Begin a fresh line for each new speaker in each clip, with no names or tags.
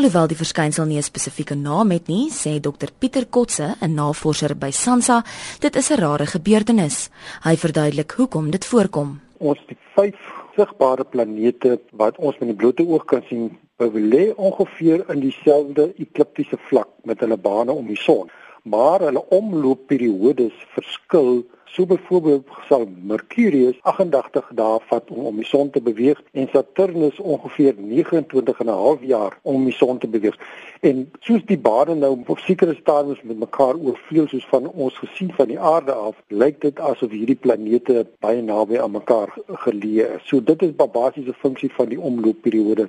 Alhoewel die verskynsel nie 'n spesifieke naam het nie, sê Dr Pieter Kotse, 'n navorser by SANSA, dit is 'n rare gebeurtenis. Hy verduidelik hoekom dit voorkom.
Ons het vyf sigbare planete wat ons met die blote oog kan sien, lê ongeveer in dieselfde ekliptiese vlak met hulle bane om die son, maar hulle omloopperiodes verskil So byvoorbeeld sal Mercurius 88 dae vat om om die son te beweeg en Saturnus ongeveer 29 en 'n half jaar om die son te beweeg. En soos die bane nou op sekere stadiums met mekaar oorvleuel soos van ons gesien van die aarde af, lyk dit asof hierdie planete baie naby aan mekaar geleë is. So dit is 'n basiese funksie van die omloopperiode.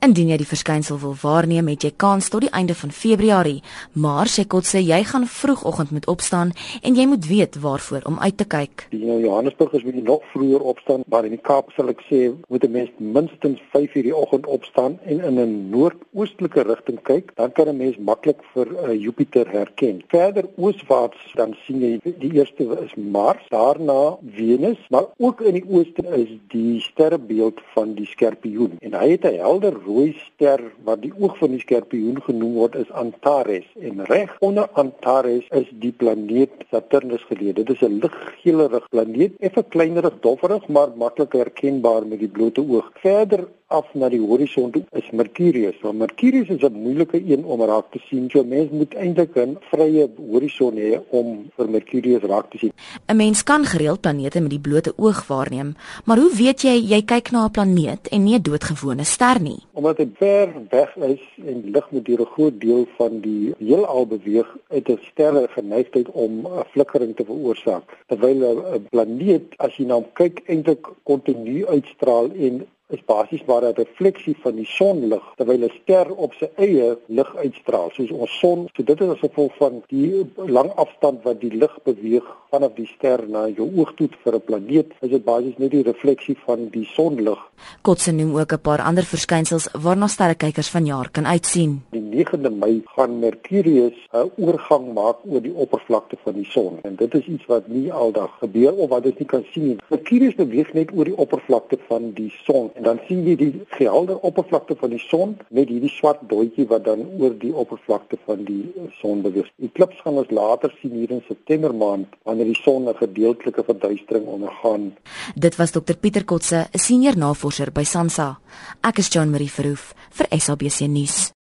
Indien jy die verskynsel wil waarneem, het jy kans tot die einde van Februarie, maar sê Kotse, jy gaan vroegoggend moet opstaan en jy moet weet waarvoor om uit te kyk.
Die nou Johannesburg is baie nog vroeër opstaan, maar in die Kaap sal ek sê moet 'n mens minstens 5 uur die oggend opstaan en in 'n noordoostelike rigting kyk, dan kan 'n mens maklik vir uh, Jupiter herken. Verder ooswaarts dan sien jy die eerste is Mars, daarna Venus, maar ook in die ooste is die sterrebeeld van die Skorpioen en hy het 'n helder rooi ster wat die oog van die Skorpioen genoem word is Antares en reg onder Antares is die planeet Saturnus geleë. Dit is 'n liggeelerig planeet, effe kleinerig, dofferig, maar maklik herkenbaar met die blote oog. Verder af na die horison toe is Mercurius. Maar Mercurius is 'n moeilike een om raak te sien. So mens moet eintlik 'n vrye horison hê om vir Mercurius raak te sien.
'n Mens kan gereeld planete met die blote oog waarneem, maar hoe weet jy jy kyk na 'n planeet en nie 'n doodgewone ster nie?
Omdat dit ver weg is en lig met deur 'n groot deel van die heelal beweeg, het 'n ster geneigtheid om 'n flikkering te veroorsaak. Terwyl 'n planeet as jy na hom kyk eintlik kontinu uitstraal en is basies maar 'n refleksie van die sonlig terwyl 'n ster op sy eie lig uitstraal soos ons son. So dit is as gevolg van die lang afstand wat die lig beweeg vanaf die ster na jou oog toe vir 'n planeet is dit basies net die refleksie van die sonlig.
Kotse noem ook 'n paar ander verskynsels waarna sterrekykers vanjaar kan uitsien.
Die 9de Mei gaan Mercurius 'n oorgang maak oor die oppervlakte van die son. En dit is iets wat nie aldag gebeur of wat ons nie kan sien nie. Mercurius beweeg net oor die oppervlakte van die son En dan sien jy die helder oppervlakte van die son met hierdie swart dotjie wat dan oor die oppervlakte van die son beweeg. Eklips gaan ons later sien hier in September maand wanneer die son 'n gedeeltelike verduistering ondergaan.
Dit was Dr Pieter Kotse, 'n senior navorser by SANSA. Ek is Jean Marie Verhoef vir SABC nuus.